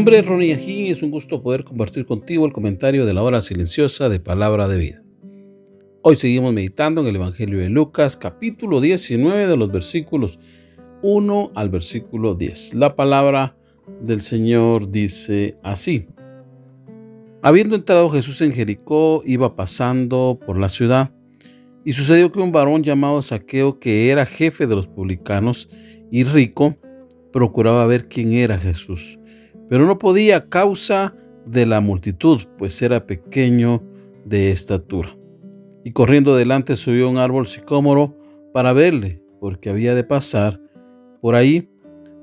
Nombre es Ronnie Ajín es un gusto poder compartir contigo el comentario de la hora silenciosa de Palabra de Vida. Hoy seguimos meditando en el Evangelio de Lucas, capítulo 19 de los versículos 1 al versículo 10. La palabra del Señor dice así. Habiendo entrado Jesús en Jericó, iba pasando por la ciudad, y sucedió que un varón llamado Saqueo, que era jefe de los publicanos y rico, procuraba ver quién era Jesús pero no podía a causa de la multitud, pues era pequeño de estatura. Y corriendo delante subió un árbol sicómoro para verle, porque había de pasar por ahí.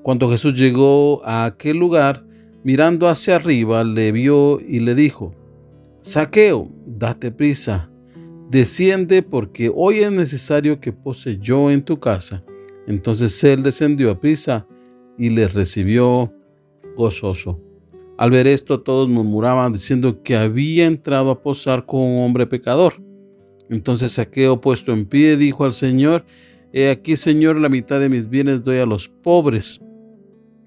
Cuando Jesús llegó a aquel lugar, mirando hacia arriba, le vio y le dijo, Saqueo, date prisa, desciende porque hoy es necesario que pose yo en tu casa. Entonces él descendió a prisa y le recibió gozoso. Al ver esto todos murmuraban diciendo que había entrado a posar con un hombre pecador. Entonces Saqueo puesto en pie dijo al Señor, He aquí Señor, la mitad de mis bienes doy a los pobres,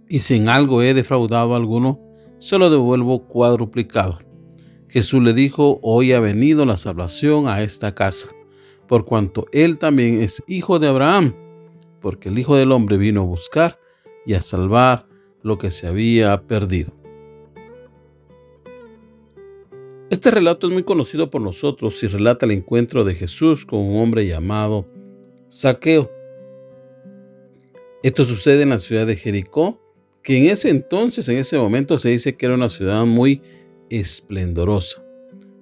y si en algo he defraudado a alguno, se lo devuelvo cuadruplicado. Jesús le dijo, Hoy ha venido la salvación a esta casa, por cuanto él también es hijo de Abraham, porque el Hijo del Hombre vino a buscar y a salvar lo que se había perdido. Este relato es muy conocido por nosotros y relata el encuentro de Jesús con un hombre llamado Saqueo. Esto sucede en la ciudad de Jericó, que en ese entonces, en ese momento, se dice que era una ciudad muy esplendorosa.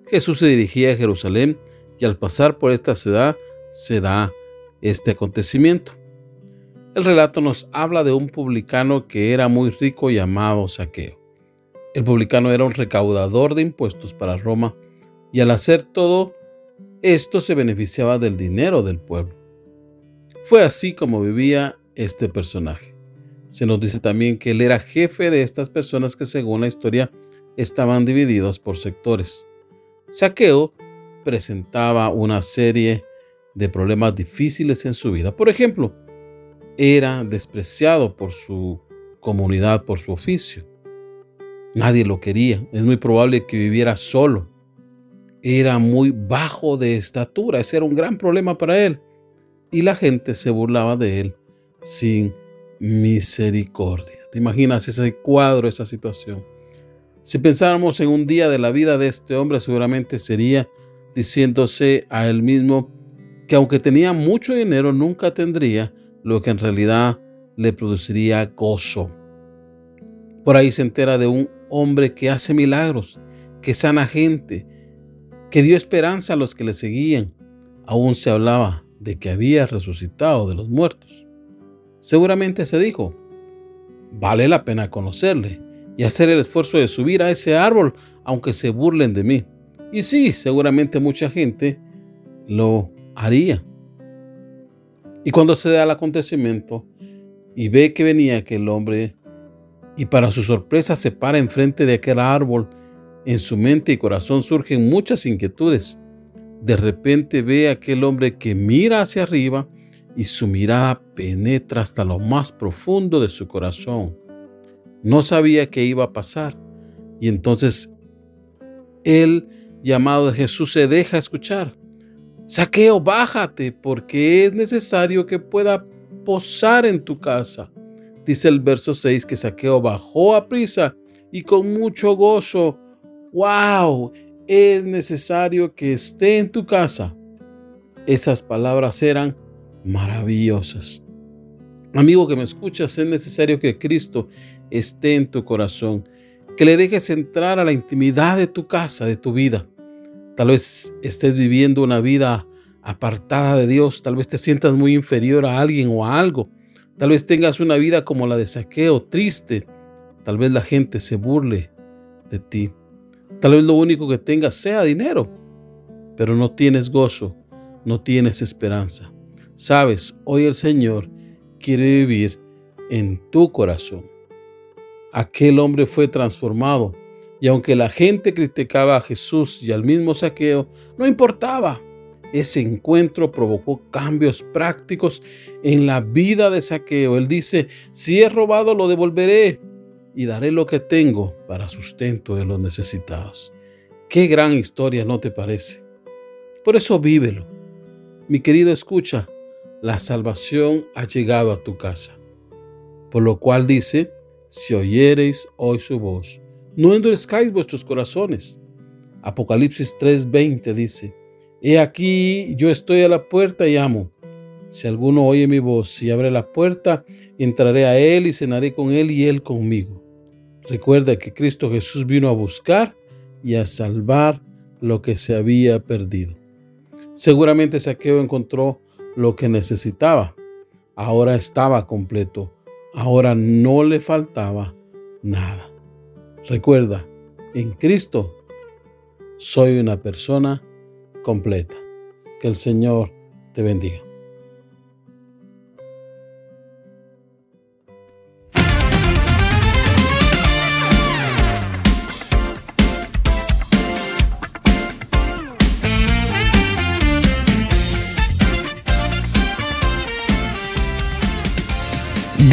Jesús se dirigía a Jerusalén y al pasar por esta ciudad se da este acontecimiento. El relato nos habla de un publicano que era muy rico llamado Saqueo. El publicano era un recaudador de impuestos para Roma y al hacer todo esto se beneficiaba del dinero del pueblo. Fue así como vivía este personaje. Se nos dice también que él era jefe de estas personas que según la historia estaban divididos por sectores. Saqueo presentaba una serie de problemas difíciles en su vida. Por ejemplo, era despreciado por su comunidad, por su oficio. Nadie lo quería. Es muy probable que viviera solo. Era muy bajo de estatura. Ese era un gran problema para él. Y la gente se burlaba de él sin misericordia. ¿Te imaginas ese cuadro, esa situación? Si pensáramos en un día de la vida de este hombre, seguramente sería diciéndose a él mismo que aunque tenía mucho dinero, nunca tendría lo que en realidad le produciría gozo. Por ahí se entera de un hombre que hace milagros, que sana gente, que dio esperanza a los que le seguían. Aún se hablaba de que había resucitado de los muertos. Seguramente se dijo, vale la pena conocerle y hacer el esfuerzo de subir a ese árbol aunque se burlen de mí. Y sí, seguramente mucha gente lo haría. Y cuando se da el acontecimiento y ve que venía aquel hombre y para su sorpresa se para enfrente de aquel árbol, en su mente y corazón surgen muchas inquietudes. De repente ve a aquel hombre que mira hacia arriba y su mirada penetra hasta lo más profundo de su corazón. No sabía qué iba a pasar y entonces el llamado de Jesús se deja escuchar. Saqueo, bájate, porque es necesario que pueda posar en tu casa. Dice el verso 6 que Saqueo bajó a prisa y con mucho gozo. ¡Wow! Es necesario que esté en tu casa. Esas palabras eran maravillosas. Amigo que me escuchas, es necesario que Cristo esté en tu corazón, que le dejes entrar a la intimidad de tu casa, de tu vida. Tal vez estés viviendo una vida apartada de Dios, tal vez te sientas muy inferior a alguien o a algo, tal vez tengas una vida como la de saqueo, triste, Tal vez la gente se burle de ti. Tal vez lo único que tengas sea dinero, pero no tienes gozo, no tienes esperanza. Sabes, hoy el Señor quiere vivir en tu corazón. Aquel hombre fue transformado y aunque la gente criticaba a Jesús y al mismo saqueo, no importaba. Ese encuentro provocó cambios prácticos en la vida de saqueo. Él dice, si he robado lo devolveré y daré lo que tengo para sustento de los necesitados. Qué gran historia, ¿no te parece? Por eso vívelo. Mi querido escucha, la salvación ha llegado a tu casa. Por lo cual dice, si oyereis hoy su voz, no endurezcáis vuestros corazones. Apocalipsis 3:20 dice, He aquí yo estoy a la puerta y amo. Si alguno oye mi voz y abre la puerta, entraré a él y cenaré con él y él conmigo. Recuerda que Cristo Jesús vino a buscar y a salvar lo que se había perdido. Seguramente Saqueo encontró lo que necesitaba. Ahora estaba completo. Ahora no le faltaba nada. Recuerda, en Cristo soy una persona completa. Que el Señor te bendiga.